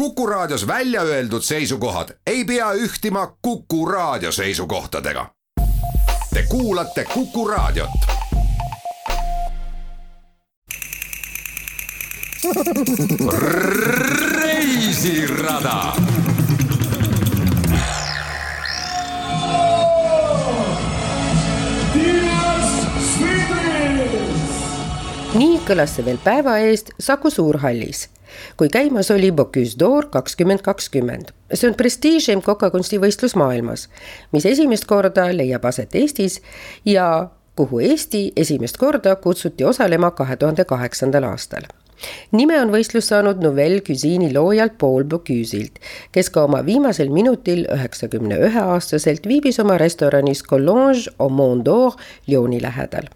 Kuku Raadios välja öeldud seisukohad ei pea ühtima Kuku Raadio seisukohtadega. Te kuulate Kuku Raadiot. reisirada nii kõlas see veel päeva eest Saku Suurhallis, kui käimas oli Bocuse d'Or kakskümmend kakskümmend. see on prestiižim kokakunstivõistlus maailmas, mis esimest korda leiab aset Eestis ja kuhu Eesti esimest korda kutsuti osalema kahe tuhande kaheksandal aastal. Nime on võistlus saanud Nouvelle Cuisine'i loojalt Paul Bocuse'ilt, kes ka oma viimasel minutil üheksakümne ühe aastaselt viibis oma restoranis Collonge au Mont d'Or Lyoni lähedal.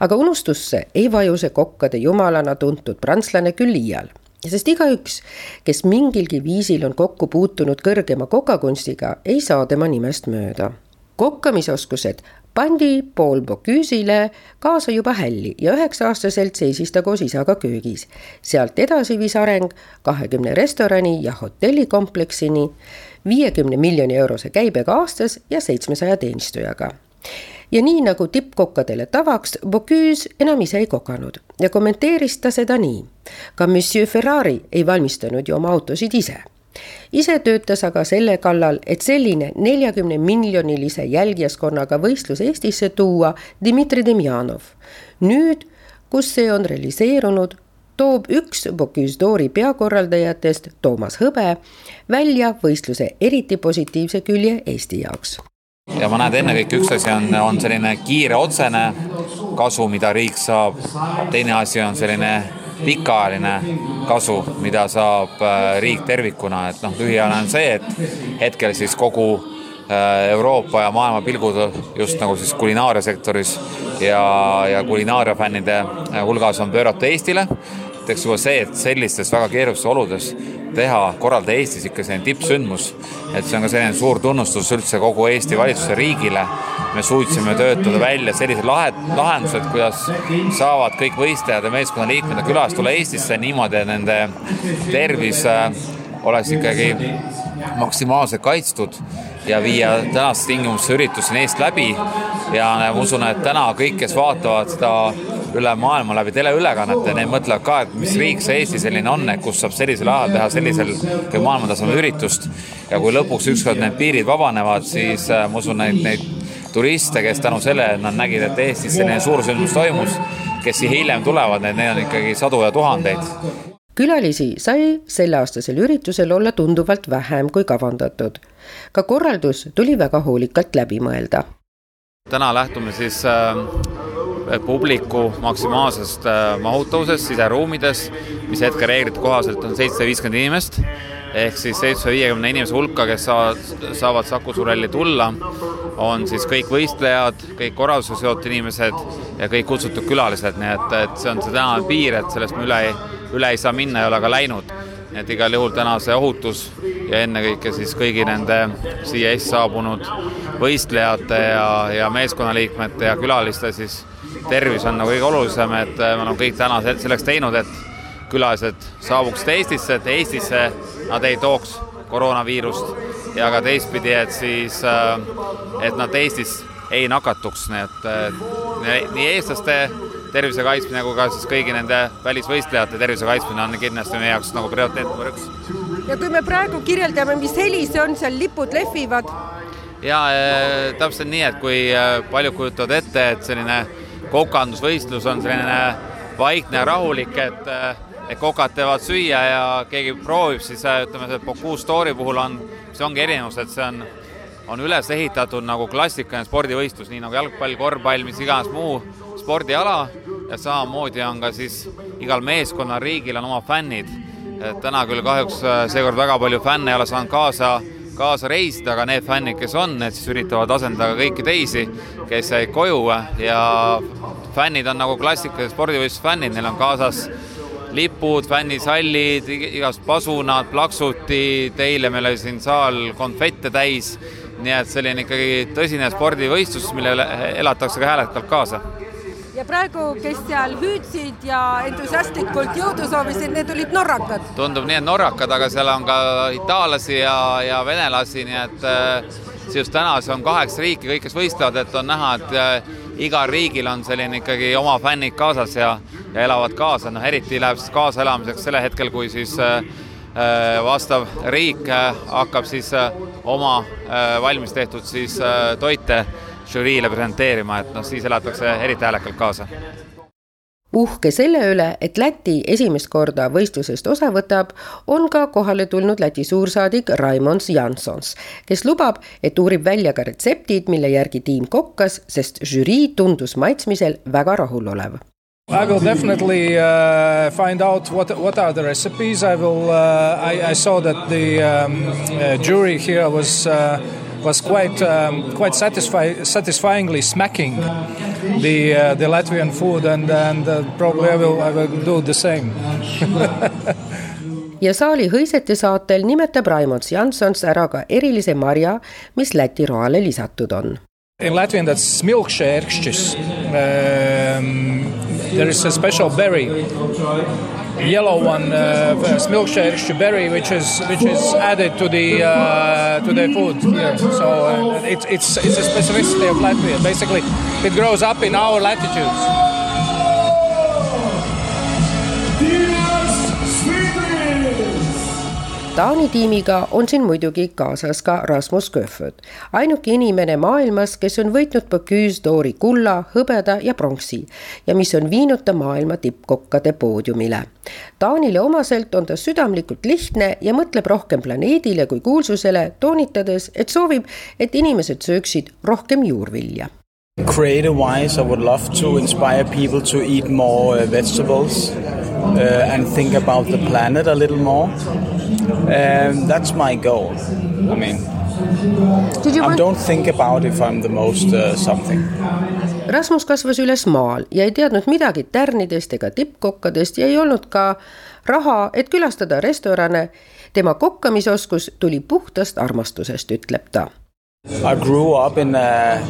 Aga unustusse ei vaju see kokkade jumalana tuntud prantslane küll iial sest igaüks, kes mingilgi viisil on kokku puutunud kõrgema kokakunstiga, ei saa tema nimest mööda. kokkamisoskused pandi Paul Bocuse'ile kaasa juba hälli ja üheksa-aastaselt seisis ta koos isaga köögis. sealt edasi viis areng kahekümne restorani ja hotellikompleksini, viiekümne miljoni eurose käibega aastas ja seitsmesaja teenistujaga ja nii nagu tippkokkadele tavaks, Bocuse enam ise ei kokanud ja kommenteeris ta seda nii. ka Monsieur Ferrari ei valmistanud ju oma autosid ise. ise töötas aga selle kallal, et selline neljakümne miljonilise jälgijaskonnaga võistlus Eestisse tuua Dmitri Demjanov. nüüd, kus see on realiseerunud, toob üks Bocuse d'Ori peakorraldajatest, Toomas Hõbe, välja võistluse eriti positiivse külje Eesti jaoks ja ma näen, et ennekõike üks asi on, on selline kiire otsene kasu, mida riik saab. teine asi on selline pikaajaline kasu, mida saab äh, riik tervikuna, et noh, lühiajaline on see, et hetkel siis kogu äh, Euroopa ja maailma pilgud just nagu siis kulinaariasektoris ja, ja kulinaariafännide äh, hulgas on pöörata Eestile. eks juba see, et sellistes väga keerulistes oludes teha, korraldada Eestis ikka selline tippsündmus. et see on ka selline suur tunnustus üldse kogu Eesti valitsuse riigile. me suutsime töötada välja sellised lahed, lahendused, kuidas saavad kõik võistlejad ja meeskonnaliikmed ja külas tulla Eestisse niimoodi, et nende tervis äh, oleks ikkagi maksimaalselt kaitstud ja viia tänastes tingimustes üritus siin Eest läbi. ja ma usun, et täna kõik, kes vaatavad seda üle maailma läbi teleülekannete, need mõtlevad ka, et mis riik see Eesti selline on, et kus saab sellisel ajal teha sellisel maailmatasemel üritust. ja kui lõpuks ükskord need piirid vabanevad, siis äh, ma usun, neid, neid turiste, kes tänu sellele, et nad nägid, et Eestis selline suur sündmus toimus, kes hiljem tulevad, neid, neid on ikkagi sadu ja tuhandeid külalisi sai selleaastasel üritusel olla tunduvalt vähem kui kavandatud. ka korraldus tuli väga hoolikalt läbi mõelda. täna lähtume siis äh, publiku maksimaalsest äh, mahutavusest siseruumides, mis hetke reeglite kohaselt on seitsesada viiskümmend inimest ehk siis seitsmesaja viiekümne inimese hulka, kes saavad, saavad Saku Suurhalli tulla, on siis kõik võistlejad, kõik korraldusega seotud inimesed ja kõik kutsutud külalised, nii et, et see on see tänane piir, et sellest me üle ei, üle ei saa minna, ei ole ka läinud. et igal juhul täna see ohutus ja ennekõike siis kõigi nende siia Eestis saabunud võistlejate ja, ja meeskonnaliikmete ja külaliste siis tervis on nagu kõige olulisem, et äh, me oleme kõik täna selleks teinud, et külalised saabuksid Eestisse, et Eestisse nad ei tooks koroonaviirust ja ka teistpidi, et siis, äh, et nad Eestis ei nakatuks, nii et äh, nii eestlaste tervise kaitsmine kui ka siis kõigi nende välisvõistlejate tervise kaitsmine on kindlasti meie jaoks nagu prioriteet number üks. ja kui me praegu kirjeldame, mis heli see on, seal lipud lehvivad? ja täpselt nii, et kui paljud kujutavad ette, et selline kokandusvõistlus on selline vaikne ja rahulik, et et kokad teevad süüa ja keegi proovib, siis ütleme, see Bocuse d'Ori puhul on, see ongi erinevus, et see on, on üles ehitatud nagu klassikaline spordivõistlus, nii nagu jalgpall, korvpall, mis iganes muu spordiala ja samamoodi on ka siis igal meeskonnal, riigil on oma fännid. täna küll kahjuks äh, seekord väga palju fänne ei ole saanud kaasa kaasa reisida, aga need fännid, kes on, need siis üritavad asendada kõiki teisi, kes jäid koju. Ja fännid on nagu klassikalised spordivõistluse fännid, neil on kaasas lipud, fännisallid, igast pasunad, plaksutid, eile meil oli siin saal konfette täis, nii et selline ikkagi tõsine spordivõistlus, millele elatakse ka häälekalt kaasa ja praegu, kes seal hüüdsid ja entusiastlikult jõudu soovisid, need olid norrakad. tundub nii, et norrakad, aga seal on ka itaallasi ja, ja venelasi, nii et äh, just täna see on kaheksa riiki kõik, kes võistlevad, et on näha, et äh, igal riigil on selline ikkagi oma fännid kaasas ja, ja elavad kaasa, noh eriti läheb siis kaasaelamiseks selle hetkel, kui siis äh, äh vastav riik äh, hakkab siis äh, oma valmis tehtud siis toite žüriile presenteerima, et noh, siis elatakse eriti häälekalt kaasa uhke selle üle, et Läti esimest korda võistlusest osa võtab, on ka kohale tulnud Läti suursaadik Raimond Jansons, kes lubab, et uurib välja ka retseptid, mille järgi tiim kokkas, sest žürii tundus maitsmisel väga rahulolev. I will definitely uh, find out what what are the recipes. I will. Uh, I, I saw that the um, uh, jury here was. Uh, was quite um, quite satisfy, satisfyingly smacking the uh, the Latvian food, and and uh, probably I will I will do the same ja saali hõisete saatel nimetab Raimond Jansons ära ka erilise marja, mis Läti roale lisatud on. In Latvian that's milkšķērkšķis um,. There is a special berry yellow one, uh, milkshake berry, which is which is added to the uh, to the food here. So uh, it's it's it's a specificity of Latvia. Basically, it grows up in our latitudes. Taani tiimiga on siin muidugi kaasas ka Rasmus Köhvöd, ainuke inimene maailmas, kes on võitnud Bocuse d'Ori kulla, hõbeda ja pronksi ja mis on viinud ta maailma tippkokkade poodiumile. Taanile omaselt on ta südamlikult lihtne ja mõtleb rohkem planeedile kui kuulsusele, toonitades, et soovib, et inimesed sööksid rohkem juurvilja Creative wise, I would love to inspire people to eat more uh, vegetables uh, and think about the planet a little more. Um, that's my goal. I mean, I don't think about if I'm the most uh, something. Rasmus kasvas üles maal ja ei teadnud midagi tärnidest ega tippkokkadest ja ei olnud ka raha, et külastada restorane. tema kokkamisoskus tuli puhtast armastusest, ütleb ta I grew up in uh,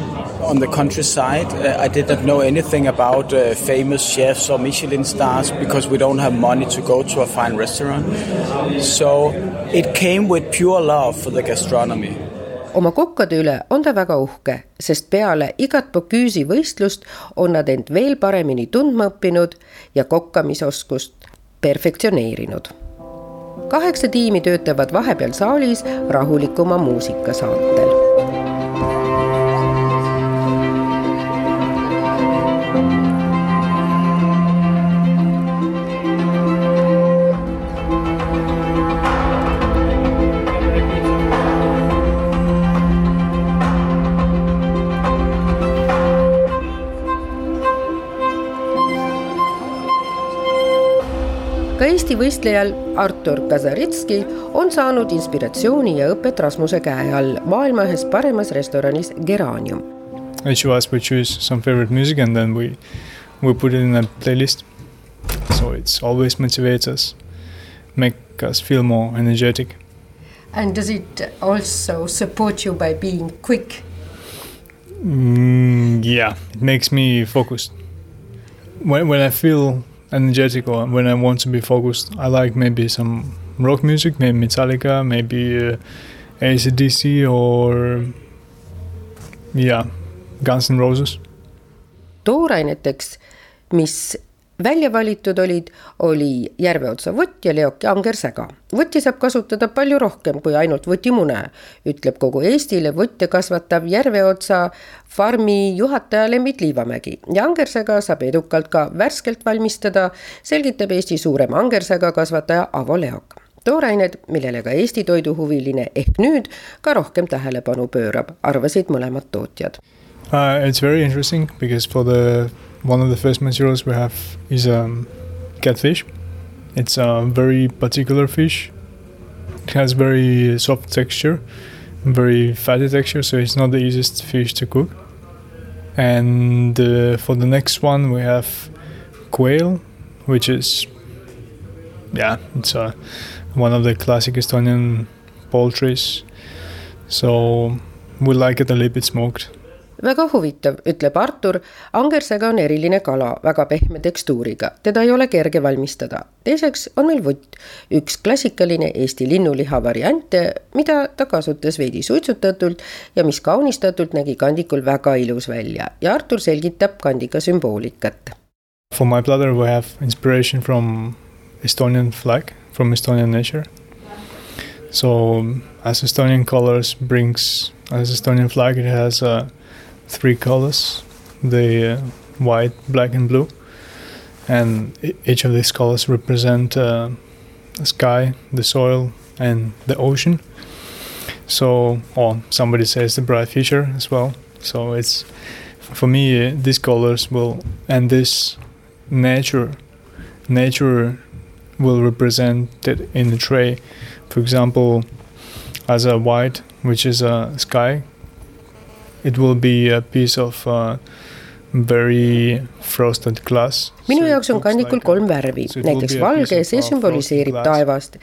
on the countryside. Uh, I did not know anything about uh, famous chefs or Michelin stars because we don't have money to go to a fine restaurant. So it came with pure love for the gastronomy. oma kokkade üle on ta väga uhke, sest peale igat Bocuse võistlust on nad end veel paremini tundma õppinud ja kokkamisoskust perfektsioneerinud. kaheksa tiimi töötavad vahepeal saalis rahulikuma muusika saatel ka Eesti võistlejal Artur Kazaritski on saanud inspiratsiooni ja õpet Rasmuse käe all maailma ühes paremas restoranis Geranium. Each of us we choose some favorite music and then we we put it in a playlist. So it's always motivates us, make us feel more energetic. And does it also support you by being quick? Mm, yeah, it makes me focused. When when I feel energetic or when I want to be focused. I like maybe some rock music, maybe Metallica, maybe uh, ACDC or yeah, Guns N Roses. tooraineteks, mis välja valitud olid, oli Järveotsa vott ja Leoki angersäga. võtti saab kasutada palju rohkem kui ainult võtimune, ütleb kogu Eestile võtte kasvatav Järveotsa farmi juhataja Lembit Liivamägi ja angersäga saab edukalt ka värskelt valmistada, selgitab Eesti suurem angersäga kasvataja Avo Leok toorained, millele ka Eesti toiduhuviline ehk nüüd ka rohkem tähelepanu pöörab, arvasid mõlemad tootjad uh,. It's very interesting because for the one of the first materials we have is um, catfish. It's a very particular fish. It has very soft texture, very fatty texture, so it's not the easiest fish to cook. And uh, for the next one, we have quail, which is, yeah, it's uh, one of the classic Estonian poultries. So we like it a little bit smoked. Väga huvitav, ütleb Artur. angersega on eriline kala, väga pehme tekstuuriga, teda ei ole kerge valmistada. teiseks on meil vutt, üks klassikaline Eesti linnuliha variante, mida ta kasutas veidi suitsutatult ja mis kaunistatult nägi kandikul väga ilus välja ja Artur selgitab kandika sümboolikat. For my bladder we have inspiration from Estonian flag, from Estonian nature. So as Estonian colors brings as Estonian flag it has uh, three colors the uh, white black and blue. And each of these colors represent uh, the sky the soil and the ocean. So or somebody says the bright future as well. So it's for me uh, these colors will and this nature nature will represent it in the tray. For example as a white which is a sky it will be a piece of uh, very frosted glass. minu jaoks on kandikul kolm värvi, näiteks valge, see uh, sümboliseerib taevast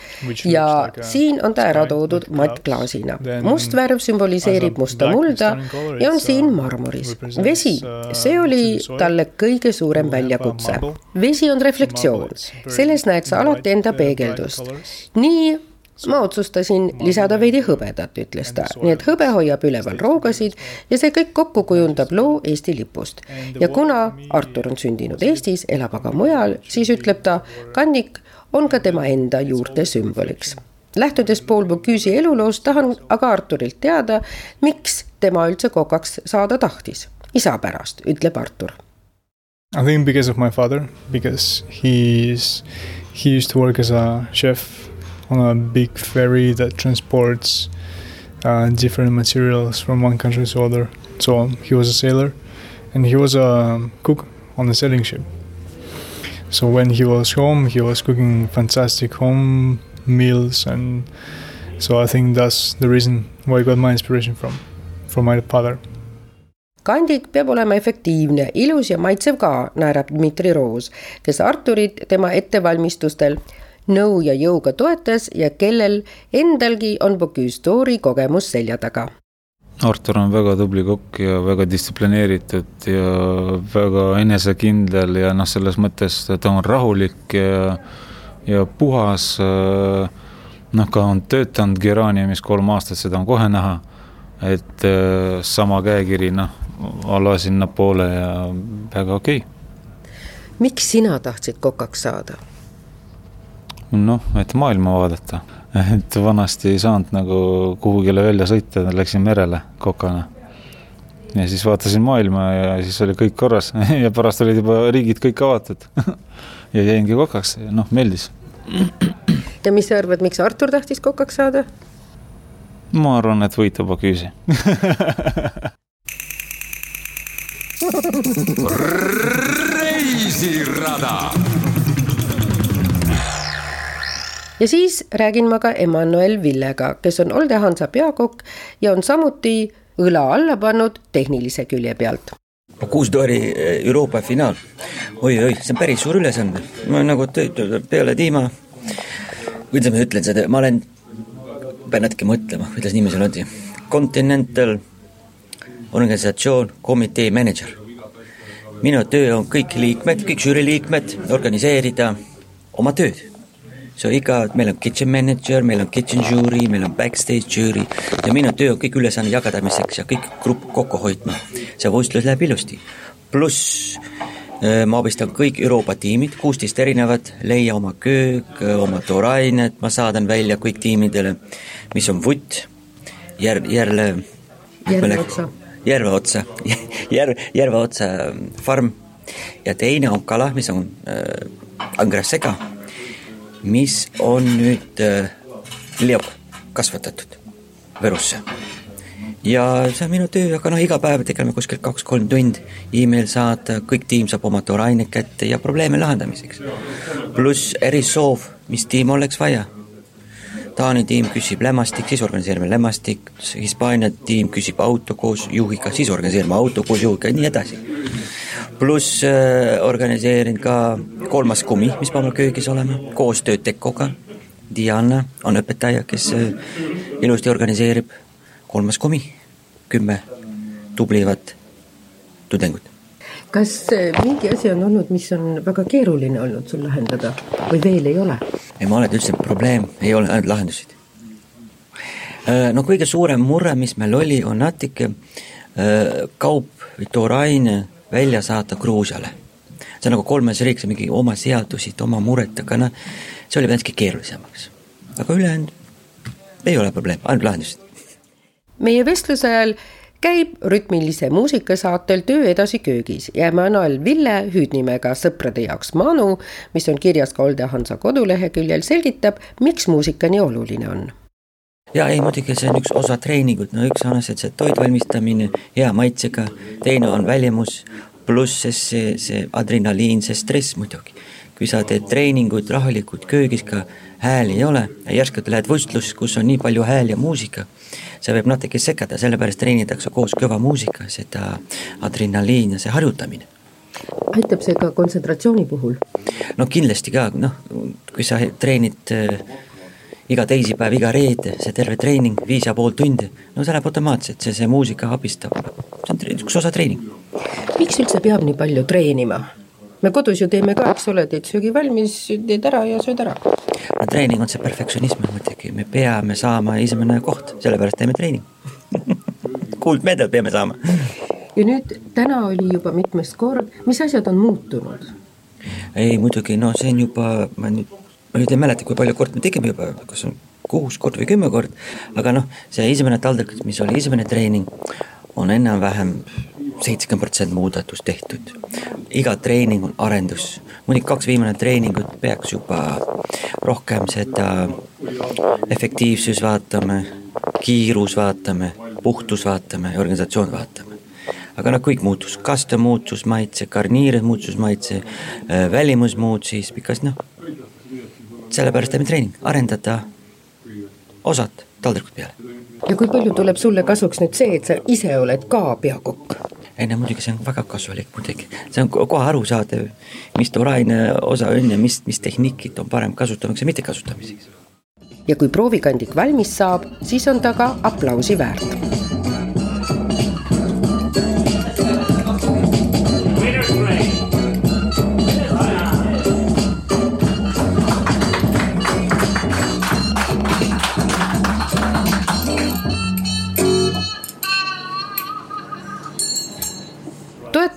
ja siin on ta ära toodud mattklaasina. must värv sümboliseerib musta mulda ja on siin marmoris. vesi, uh, see oli talle kõige suurem väljakutse. vesi on reflektsioon, selles näed sa alati enda peegeldust. nii ma otsustasin lisada veidi hõbedat, ütles ta, nii et hõbe hoiab üleval roogasid ja see kõik kokku kujundab loo Eesti lipust. ja kuna Artur on sündinud Eestis, elab aga mujal, siis ütleb ta, kannik on ka tema enda juurte sümboliks. lähtudes Paul Bocuse eluloost, tahan aga Arturilt teada, miks tema üldse kokaks saada tahtis. isa pärast, ütleb Artur. I think because of my father, because he's, he used to work as a chef on a big ferry that transports uh, different materials from one country to other. So he was a sailor, and he was a cook on a sailing ship. So when he was home, he was cooking fantastic home meals, and so I think that's the reason where I got my inspiration from, from my father. kandik peab olema efektiivne, ilus ja maitsev ka, naerab Dmitri Roos, kes Arturit tema ettevalmistustel nõu ja jõuga toetas ja kellel endalgi on Bocuse d'Ori kogemus selja taga. Artur on väga tubli kokk ja väga distsiplineeritud ja väga enesekindel ja noh, selles mõttes ta on rahulik ja, ja puhas. noh, ka on töötanud Geraniumis kolm aastat, seda on kohe näha. et sama käekiri, noh, ala sinnapoole ja väga okei okay.. miks sina tahtsid kokaks saada? Noh, et maailma vaadata, et vanasti ei saanud nagu kuhugile välja sõita, läksin merele kokana. ja siis vaatasin maailma ja siis oli kõik korras ja pärast olid juba riigid kõik avatud ja jäingi kokaks, noh, meeldis. ja mis sa arvad, miks Artur tahtis kokaks saada? ma arvan, et võita Bocuse reisirada ja siis räägin ma ka Emmanuel Villega, kes on Olde Hansa peakokk ja on samuti õla alla pannud tehnilise külje pealt. kuus tooli eh, Euroopa finaal oi,. oi-oi, see on päris suur ülesanne. ma nagu peale tiima, kuidas ma ütlen seda, ma olen, pean natuke mõtlema, kuidas nimi seal on. Continental organisatsioon, komitee mänedžer. minu töö on kõik liikmed, kõik žürii liikmed organiseerida oma tööd see on iga, meil on kitchen manager, meil on kitchen jury, meil on backstage jury ja minu töö on kõik ülesanne jagamiseks ja kõik grupp kokku hoidma. see võistlus läheb ilusti. pluss äh, ma abistan kõik Euroopa tiimid, kuusteist erinevat, leia oma köök, oma toorained, ma saadan välja kõik tiimidele, mis on vutt, järv, järle järve otsa. järve otsa järv, järve otsa farm ja teine on kala, mis on äh, angrassega mis on nüüd äh, leok kasvatatud Võrusse. ja see on minu töö, aga noh, iga päev tegeleme kuskil kaks-kolm tundi, email saata, kõik tiim saab oma toorainet kätte ja probleeme lahendamiseks. pluss erisoov, mis tiim oleks vaja. Taani tiim küsib lämmastik, siis organiseerime lämmastik, Hispaania tiim küsib auto koos juhiga, siis organiseerime auto koos juhiga ja nii edasi pluss äh, organiseerin ka kolmas kumi, mis peab mul köögis olema, koostöö Tekoga. Diana on õpetaja, kes äh, ilusti organiseerib kolmas kumi, kümme tublivat tudengut. kas mingi asi on olnud, mis on väga keeruline olnud sul lahendada või veel ei ole? ei, ma olen üldse probleem, ei ole ainult lahendusid. no kõige suurem mure, mis meil oli, on natuke kaup või tooraine välja saata Gruusiale. see on nagu kolmes riigis mingi oma seadusid, oma mured, aga noh, see oli natuke keerulisemaks. aga ülejäänud ei ole probleem, ainult lahendused. meie vestluse ajal käib rütmilise muusika saatel Töö edasi köögis ja Emmanuel Ville hüüdnimega Sõprade jaoks Manu, mis on kirjas ka Olde Hansa koduleheküljel, selgitab, miks muusika nii oluline on ja ei, muidugi see on üks osa treeningut, no üks on see toidu valmistamine hea maitsega, teine on välimus, pluss see, see adrenaliin, see stress muidugi. kui sa teed treeningut rahulikult köögis ka, hääli ei ole ja järsku lähed võistlusse, kus on nii palju hääl ja muusika, see võib natuke segada, sellepärast treenitakse koos kõva muusika, seda adrenaliin ja see harjutamine. Aitab see ka kontsentratsiooni puhul? no kindlasti ka, noh, kui sa treenid äh, iga teisipäev, iga reede, see terve treening, viis ja pool tundi, no see läheb automaatselt, see, see muusika abistab, see on üks osa treening. miks üldse peab nii palju treenima? me kodus ju teeme ka, eks ole, teed söögi valmis, teed ära ja sööd ära. no treening on see perfektsionism muidugi, me peame saama esimene koht, sellepärast teeme treening kuldmedal peame saama. ja nüüd täna oli juba mitmes kord, mis asjad on muutunud? ei muidugi, no see on juba, ma nüüd ma nüüd ei mäleta, kui palju kordi me tegime juba, kas on kuus kord või kümme kord, aga noh, see esimene taldrik, mis oli esimene treening, on enam-vähem seitsekümmend protsenti muudatust tehtud. iga treening on arendus, mõni kaks viimane treeningut peaks juba rohkem seda efektiivsus vaatame, kiirus vaatame, puhtus vaatame ja organisatsioon vaatame aga noh, kõik muutus, kaste muutus, maitse, garniirid muutus, maitse, välimus muutus, because noh, sellepärast teeme treening, arendada osad taldrikud peale. ja kui palju tuleb sulle kasuks nüüd see, et sa ise oled ka peakokk? ei no muidugi see on väga kasulik muidugi, see on kohe arusaadav, mis tooraine osa on ja mis, mis tehniikid on parem kasutamiseks ja mitte kasutamiseks. ja kui proovikandik valmis saab, siis on ta ka aplausi väärt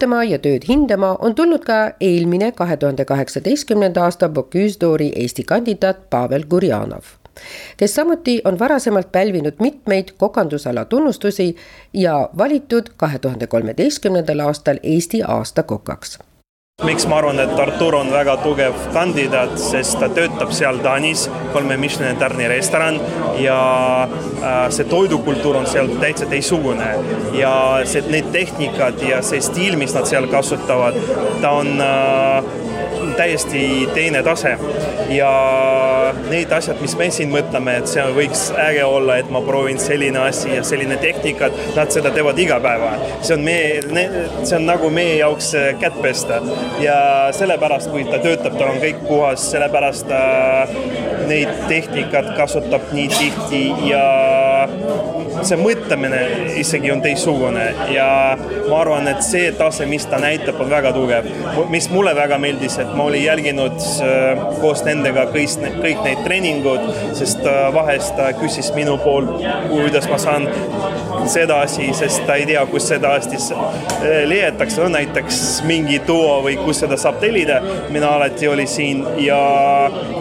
toetama ja tööd hindama on tulnud ka eelmine kahe tuhande kaheksateistkümnenda aasta Bocuse d'Ori Eesti kandidaat Pavel Gurjanov kes samuti on varasemalt pälvinud mitmeid kokandusala tunnustusi ja valitud kahe tuhande kolmeteistkümnendal aastal Eesti aasta kokaks miks ma arvan, et Artur on väga tugev kandidaat, sest ta töötab seal Taanis, kolme Michelin tärni restoran ja äh, see toidukultuur on seal täitsa teistsugune. Ja see, need tehnikad ja see stiil, mis nad seal kasutavad, ta on äh, täiesti teine tase ja need asjad, mis me siin mõtleme, et see võiks äge olla, et ma proovin selline asi ja selline tehnikat, nad seda teevad iga päev. see on meie, see on nagu meie jaoks äh, kätt pesta ja sellepärast, kui ta töötab, tal on kõik puhas, sellepärast ta neid tehnikat kasutab nii tihti ja see mõtlemine isegi on teistsugune ja ma arvan, et see tase, mis ta näitab, on väga tugev. mis mulle väga meeldis, et ma olin jälginud äh, koos nendega kõik, kõik neid treeningud, sest äh, vahest ta küsis minu poolt, kuidas ma saan seda asi, sest ta ei tea, kus seda Eestis äh, leiatakse, no näiteks mingi duo või kus seda saab tellida. mina alati oli siin ja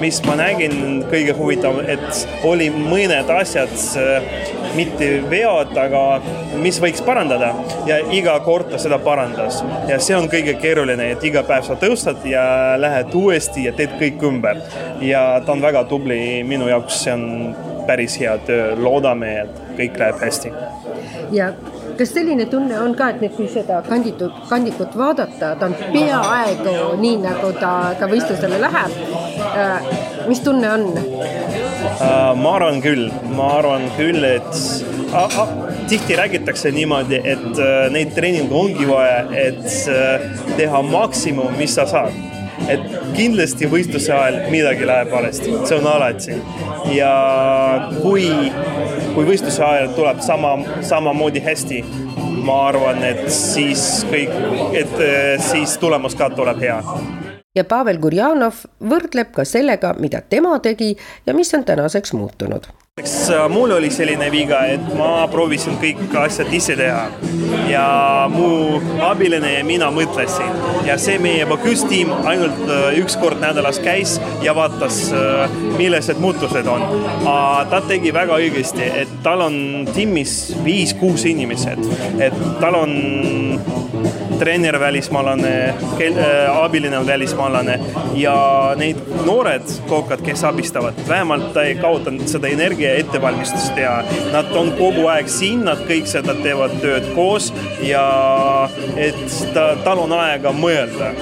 mis ma nägin, kõige huvitavam, et oli mõned asjad mitte vead, aga mis võiks parandada ja iga kord ta seda parandas. ja see on kõige keeruline, et iga päev sa tõustad ja lähed uuesti ja teed kõik ümber. ja ta on väga tubli, minu jaoks see on päris hea töö, loodame, et kõik läheb hästi. ja kas selline tunne on ka, et nüüd, kui seda kanditut, kandikut vaadata, ta on peaaegu nii, nagu ta ka võistlusele läheb. Äh, mis tunne on? Äh, ma arvan küll, ma arvan küll, et a, a, tihti räägitakse niimoodi, et äh, neid treeninguid ongi vaja, et teha maksimum, mis sa saad. Et kindlasti võistluse ajal midagi läheb valesti, see on alati. ja kui, kui võistluse ajal tuleb sama, samamoodi hästi, ma arvan, et siis kõik, et äh, siis tulemus ka tuleb hea ja Pavel Gurjanov võrdleb ka sellega, mida tema tegi ja mis on tänaseks muutunud. Eks äh, mul oli selline viga, et ma proovisin kõik asjad ise teha. Ja mu abiline ja mina mõtlesin. Ja see meie Baküs tiim ainult äh, üks kord nädalas käis ja vaatas, äh, millised muutused on. ta tegi väga õigesti, et tal on tiimis viis-kuus inimesed, et tal on treener välismaalane, abiline on välismaalane ja neid noored kookad, kes abistavad, vähemalt ta ei kaotanud seda energia ja ettevalmistust teha. Nad on kogu aeg siin, nad kõik seda teevad tööd koos ja et ta, tal on aega mõelda.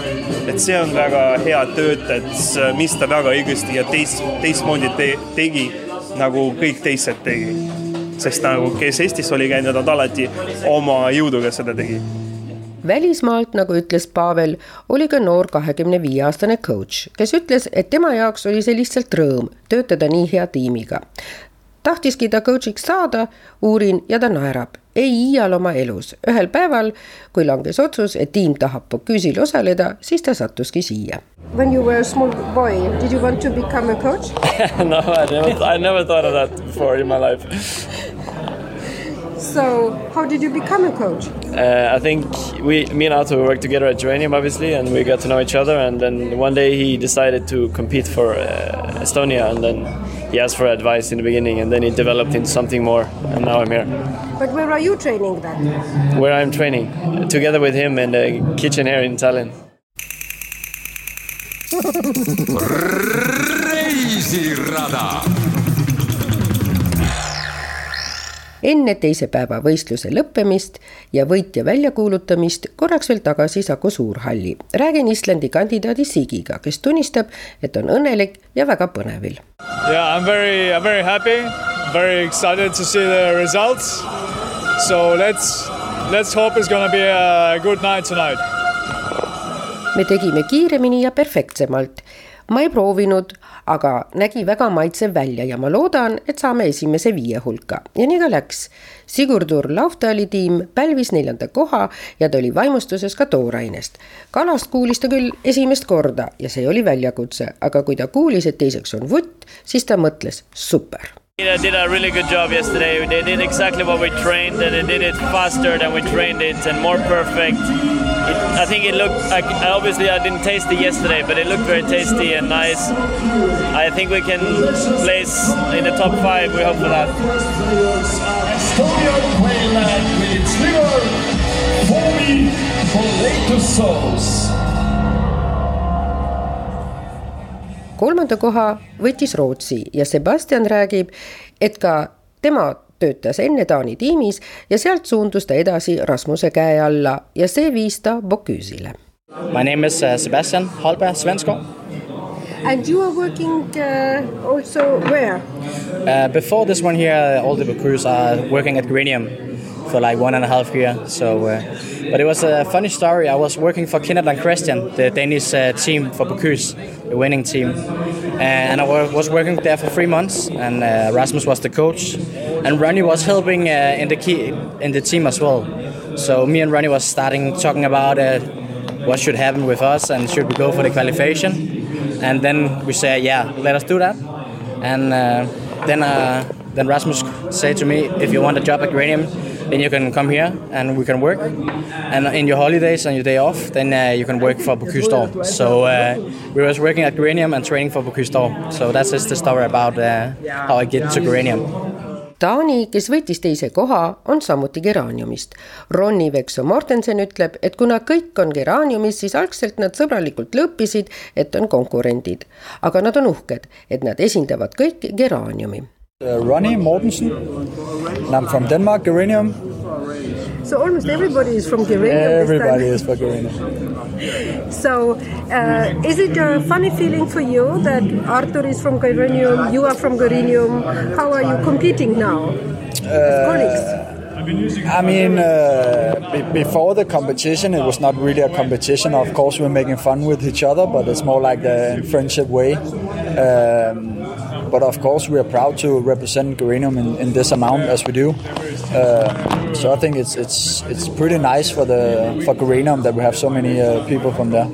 et see on väga hea tööd, et mis ta väga õigesti ja teist, teistmoodi te, tegi, nagu kõik teised tegi. sest nagu, kes Eestis oli käinud, nad alati oma jõuduga seda tegi välismaalt, nagu ütles Pavel, oli ka noor kahekümne viie aastane coach, kes ütles, et tema jaoks oli see lihtsalt rõõm töötada nii hea tiimiga tahtiski ta coach'iks saada, uurin ja ta naerab. ei iial oma elus. ühel päeval, kui langes otsus, et tiim tahab Bocuse-il osaleda, siis ta sattuski siia. When you were a small boy, did you want to become a coach no, I never, I never thought of that before in my life. So, how did you become a coach? Uh, I think we, me and Arthur worked together at Geranium, obviously, and we got to know each other. And then one day he decided to compete for uh, Estonia, and then he asked for advice in the beginning, and then it developed into something more, and now I'm here. But where are you training then? Where I'm training, together with him in the kitchen here in Tallinn. reisirada enne teise päeva võistluse lõppemist ja võitja väljakuulutamist korraks veel tagasi Saku Suurhalli. räägin Islandi kandidaadi Sigiga, kes tunnistab, et on õnnelik ja väga põnevil. Yeah, I am very, I am very happy, very excited to see the results. So let's, let's hope it's gonna be a good night tonight. me tegime kiiremini ja perfektsemalt. Ma ei proovinud aga nägi väga maitsev välja ja ma loodan, et saame esimese viie hulka ja nii ka läks. Sigurdur Lahtali tiim pälvis neljanda koha ja ta oli vaimustuses ka toorainest. kalast kuulis ta küll esimest korda ja see oli väljakutse, aga kui ta kuulis, et teiseks on vutt, siis ta mõtles super They did a really good job yesterday. They did exactly what we trained, and they did it faster than we trained it, and more perfect. It, I think it looked. Like, obviously, I didn't taste it yesterday, but it looked very tasty and nice. I think we can place in the top five. We hope for that. Estonian playland with its liver, foamy. Kolmanda koha võttis Rootsi ja Sebastian räägib, et ka tema töötas enne Taani tiimis ja sealt suundus ta edasi Rasmuse käe alla ja see viis ta Bocusile. My name is uh, Sebastian Holberg Svenskog. And you are working uh, also where? Uh, before this one here, all the Bocuse are working at Granium for like one and a half year. So, uh, but it was a funny story. I was working for Kenneth and Christian, the Danish uh, team for Bocuse, the winning team, and I was working there for three months. And uh, Rasmus was the coach, and Ronnie was helping uh, in the key in the team as well. So me and Ronnie was starting talking about uh, what should happen with us and should we go for the qualification. And then we said, yeah, let us do that. And uh, then then Rasmus said to me, if you want a job at Granium, then you can come here and we can work. And in your holidays and your day off, then uh, you can work for Bocuse d'Or. So uh, we was working at Geranium and training for Bocuse d'Or. So that's just the story about uh, how I get to Geranium. Taani, kes võitis teise koha, on samuti Geraniumist. Ronni Vekso Mortensen ütleb, et kuna kõik on Geraniumist, siis algselt nad sõbralikult lõppisid, et on konkurendid. aga nad on uhked, et nad esindavad kõik Geraniumi Uh, Ronnie Mortensen, and I'm from Denmark, Geranium. So almost everybody is from Geranium. Everybody is from Geranium. So, uh, is it a funny feeling for you that Arthur is from Geranium, you are from Geranium? How are you competing now colleagues? I mean, uh, be- before the competition, it was not really a competition. Of course, we're making fun with each other, but it's more like the friendship way. Um, but of course we are proud to represent Geranium in, in this amount as we do. Uh, so I think it's it's it's pretty nice for the for Geranium that we have so many uh, people from there.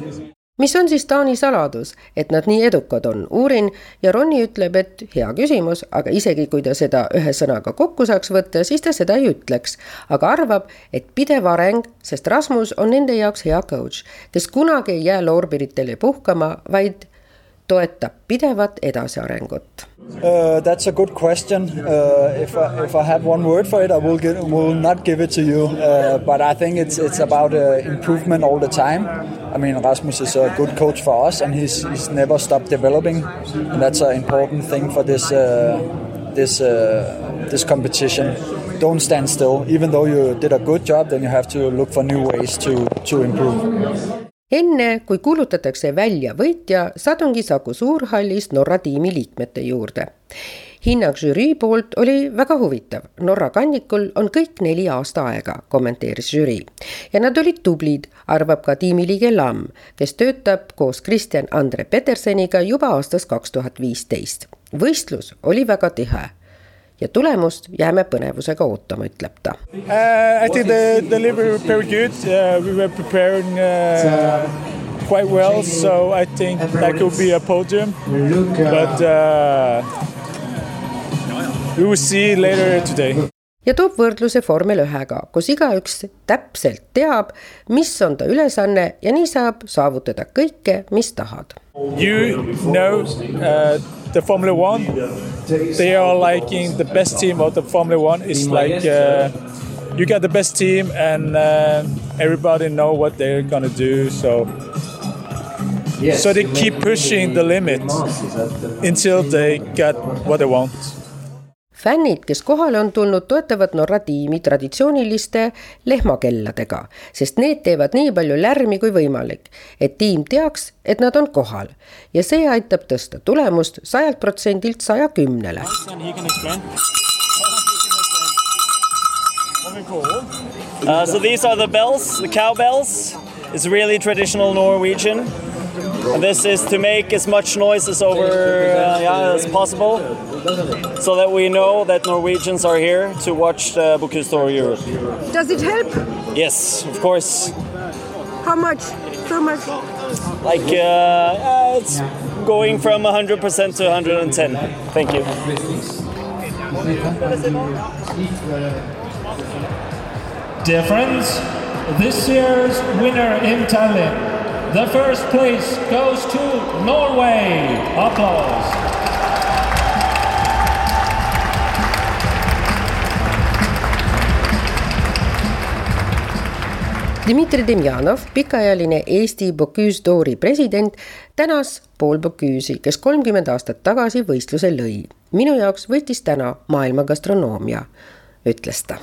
mis on siis Taani saladus, et nad nii edukad on, uurin ja Ronni ütleb, et hea küsimus, aga isegi kui ta seda ühe sõnaga kokku saaks võtta, siis ta seda ei ütleks. aga arvab, et pidev areng, sest Rasmus on nende jaoks hea coach, kes kunagi ei jää loorberitele puhkama, vaid toetab pidevat edasiarengut Uh, that's a good question. Uh, if I, if I had one word for it, I will will not give it to you. Uh, but I think it's it's about uh, improvement all the time. I mean, Rasmus is a good coach for us, and he's he's never stopped developing, and that's an important thing for this uh, this uh, this competition. Don't stand still. Even though you did a good job, then you have to look for new ways to to improve. Enne kui kuulutatakse välja võitja, sadungi Saku Suurhallis Norra tiimi liikmete juurde. hinnang žürii poolt oli väga huvitav. Norra kannikul on kõik neli aasta aega, kommenteeris žürii. ja nad olid tublid, arvab ka tiimiliige Lamm, kes töötab koos Kristjan Andre Petersoniga juba aastast kaks tuhat viisteist. võistlus oli väga tihe ja tulemust jääme põnevusega ootama, ütleb ta uh,. I think the delivery was very good uh,, we were preparing uh, quite well, so I think that could be a podium, but uh, we will see later today ja toob võrdluse vormel ühega, kus igaüks täpselt teab, mis on ta ülesanne ja nii saab saavutada kõike, mis tahad. You know uh, the Formula One, they are like in the best team of the Formula One. It's like uh, you got the best team and uh, everybody know what they're gonna do. So so they keep pushing the limit until they get what they want fännid, kes kohale on tulnud, toetavad Norra tiimi traditsiooniliste lehmakelladega, sest need teevad nii palju lärmi kui võimalik, et tiim teaks, et nad on kohal ja see aitab tõsta tulemust sajalt protsendilt saja kümnele. Uh, so these are the bells, the cowbells. It's really traditional Norwegian. And this is to make as much noise as over uh, yeah, as possible, so that we know that Norwegians are here to watch the Bocuse d'Or Europe. Does it help? Yes, of course. How much? So much? Like uh, uh, it's going from 100% to 110. Thank you. Dear friends, this year's winner in Tallinn, the first place goes to Norway. Applause. Dmitri Demjanov, pikaajaline Eesti Bocuse d'Ori president, tänas Paul Bocuse'i, kes kolmkümmend aastat tagasi võistluse lõi. minu jaoks võitis täna maailma gastronoomia, ütles ta.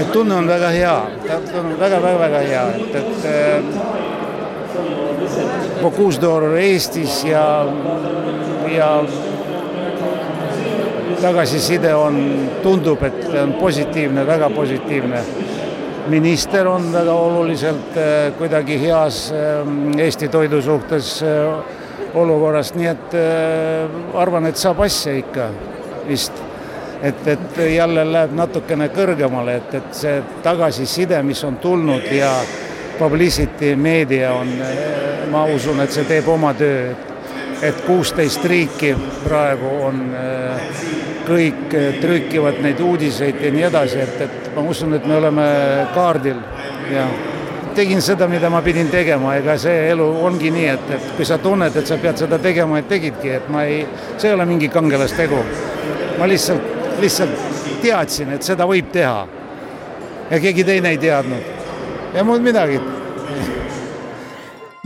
et tunne on väga hea, tunne on väga-väga-väga hea, et, et äh, Bocuse d'Or Eestis ja, ja tagasiside on, tundub, et on positiivne, väga positiivne minister on väga oluliselt äh, kuidagi heas äh, Eesti toidu suhtes äh, olukorras, nii et arvan, et saab asja ikka vist. et, et jälle läheb natukene kõrgemale, et, et see tagasiside, mis on tulnud ja publicity meedia on, ma usun, et see teeb oma töö, et kuusteist riiki praegu on kõik trükivad neid uudiseid ja nii edasi, et, et ma usun, et me oleme kaardil ja tegin seda, mida ma pidin tegema, ega see elu ongi nii, et, et kui sa tunned, et sa pead seda tegema, et tegidki, et ma ei, see ei ole mingi kangelastegu. ma lihtsalt, lihtsalt teadsin, et seda võib teha. ja keegi teine ei teadnud ja muud midagi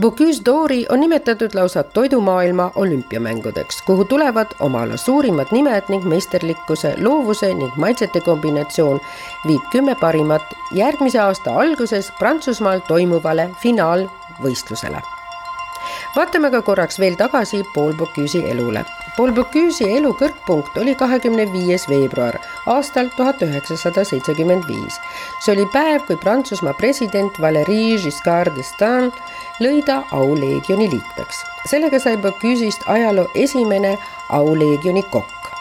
Bocuse d'Ori on nimetatud lausa toidumaailma olümpiamängudeks, kuhu tulevad oma ala suurimad nimed ning meisterlikkuse, loovuse ning maitsete kombinatsioon viib kümme parimat järgmise aasta alguses Prantsusmaal toimuvale finaalvõistlusele. vaatame ka korraks veel tagasi Paul Bocuse'i elule. Paul Bocuse'i elu kõrgpunkt oli kahekümne viies veebruar aastal tuhat üheksasada seitsekümmend viis. see oli päev, kui Prantsusmaa president Valéry Giscard d'Estaing lõi ta auleegioni liikmeks. sellega sai Bocuse-st ajaloo esimene auleegioni kokk.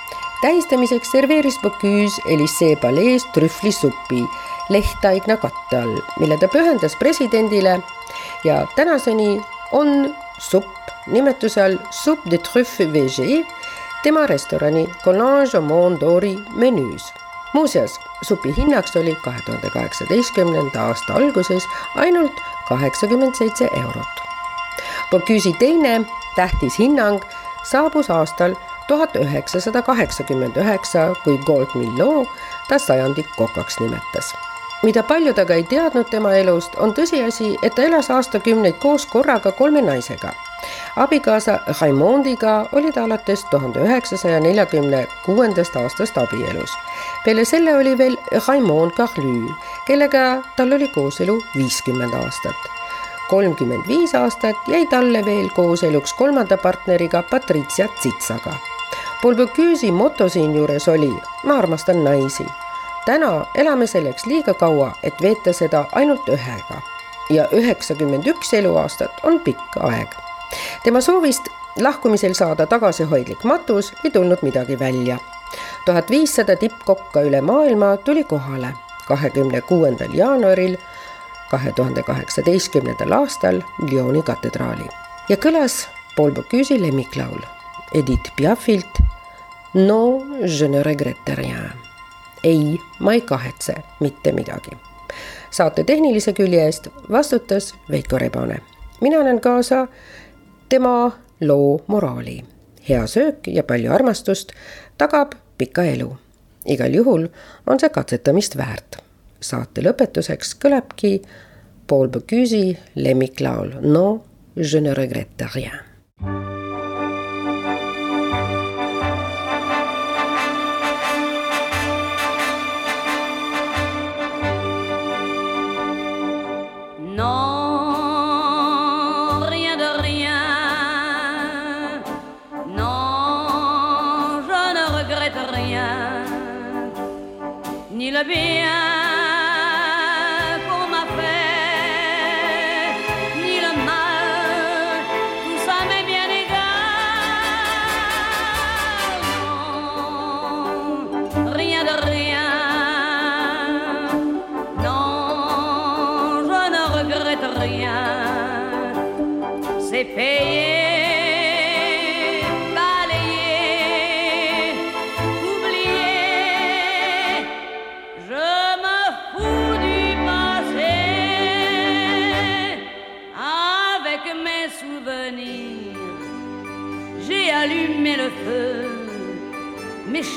tähistamiseks serveeris Bocuse Elysee palees trühvlisupi lehtaigna katte all, mille ta pühendas presidendile ja tänaseni on supp nimetuse all Soup de trüffe VG tema restorani Collage au Mont d'Ori menüüs. muuseas, supi hinnaks oli kahe tuhande kaheksateistkümnenda aasta alguses ainult kaheksakümmend seitse eurot. Bocuse'i teine tähtis hinnang saabus aastal tuhat üheksasada kaheksakümmend üheksa, kui Gold Millot ta sajandi kokaks nimetas mida paljud aga ei teadnud tema elust, on tõsiasi, et ta elas aastakümneid koos korraga kolme naisega. Abikaasa Raimondiga oli ta alates tuhande üheksasaja neljakümne kuuendast aastast abielus. peale selle oli veel Raimond Carlü, kellega tal oli kooselu viiskümmend aastat. kolmkümmend viis aastat jäi talle veel kooseluks kolmanda partneriga Patricia Zitsaga. Paul Bocuse'i moto siinjuures oli ma armastan naisi täna elame selleks liiga kaua, et veeta seda ainult ühega ja üheksakümmend üks eluaastat on pikk aeg. Tema soovist lahkumisel saada tagasihoidlik matus ei tulnud midagi välja. tuhat viissada tippkokka üle maailma tuli kohale kahekümne kuuendal jaanuaril kahe tuhande kaheksateistkümnendal aastal Lyoni katedraali ja kõlas Paul Bocuse'i lemmiklaul Edith Piafilt No je ne regrette rien ei, ma ei kahetse mitte midagi. saate tehnilise külje eest vastutas Veiko Rebane. mina annan kaasa tema loo moraali. hea söök ja palju armastust tagab pika elu. igal juhul on see katsetamist väärt. saate lõpetuseks kõlabki Paul Bocuse'i lemmiklaul No je ne regrette rien. la bien